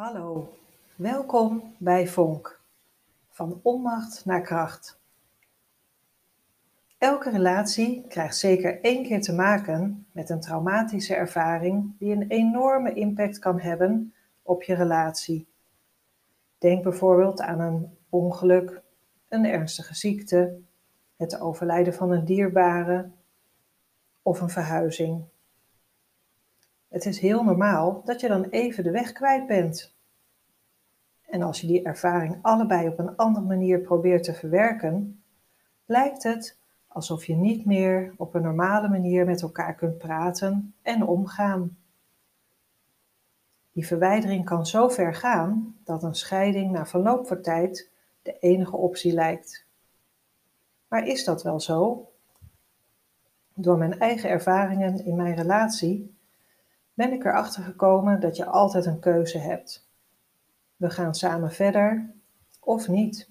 Hallo, welkom bij Vonk. Van onmacht naar kracht. Elke relatie krijgt zeker één keer te maken met een traumatische ervaring die een enorme impact kan hebben op je relatie. Denk bijvoorbeeld aan een ongeluk, een ernstige ziekte, het overlijden van een dierbare of een verhuizing. Het is heel normaal dat je dan even de weg kwijt bent. En als je die ervaring allebei op een andere manier probeert te verwerken, lijkt het alsof je niet meer op een normale manier met elkaar kunt praten en omgaan. Die verwijdering kan zo ver gaan dat een scheiding na verloop van tijd de enige optie lijkt. Maar is dat wel zo? Door mijn eigen ervaringen in mijn relatie ben ik erachter gekomen dat je altijd een keuze hebt. We gaan samen verder of niet.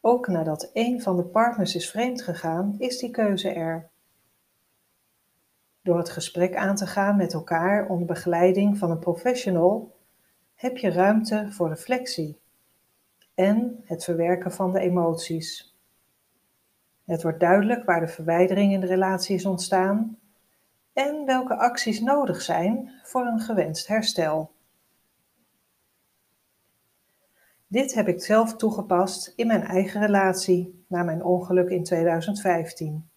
Ook nadat een van de partners is vreemd gegaan, is die keuze er. Door het gesprek aan te gaan met elkaar onder begeleiding van een professional heb je ruimte voor reflectie en het verwerken van de emoties. Het wordt duidelijk waar de verwijdering in de relatie is ontstaan en welke acties nodig zijn voor een gewenst herstel. Dit heb ik zelf toegepast in mijn eigen relatie na mijn ongeluk in 2015.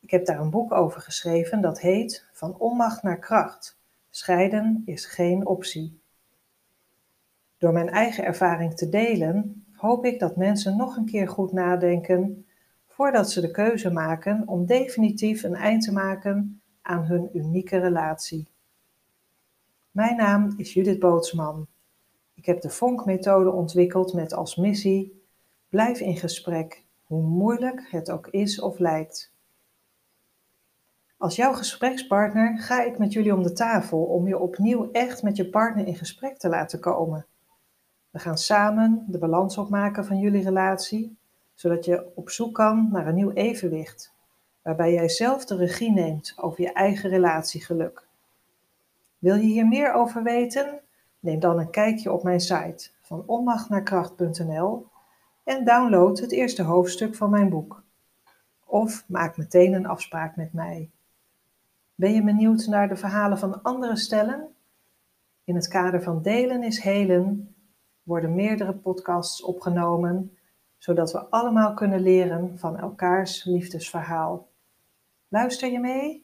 Ik heb daar een boek over geschreven dat heet Van onmacht naar kracht. Scheiden is geen optie. Door mijn eigen ervaring te delen, hoop ik dat mensen nog een keer goed nadenken voordat ze de keuze maken om definitief een eind te maken aan hun unieke relatie. Mijn naam is Judith Bootsman. Ik heb de Vonk-methode ontwikkeld met als missie: blijf in gesprek, hoe moeilijk het ook is of lijkt. Als jouw gesprekspartner ga ik met jullie om de tafel om je opnieuw echt met je partner in gesprek te laten komen. We gaan samen de balans opmaken van jullie relatie, zodat je op zoek kan naar een nieuw evenwicht waarbij jij zelf de regie neemt over je eigen relatiegeluk. Wil je hier meer over weten? Neem dan een kijkje op mijn site van onmachtnaarkracht.nl en download het eerste hoofdstuk van mijn boek. Of maak meteen een afspraak met mij. Ben je benieuwd naar de verhalen van andere stellen? In het kader van Delen is Helen worden meerdere podcasts opgenomen, zodat we allemaal kunnen leren van elkaars liefdesverhaal. Luister je mee?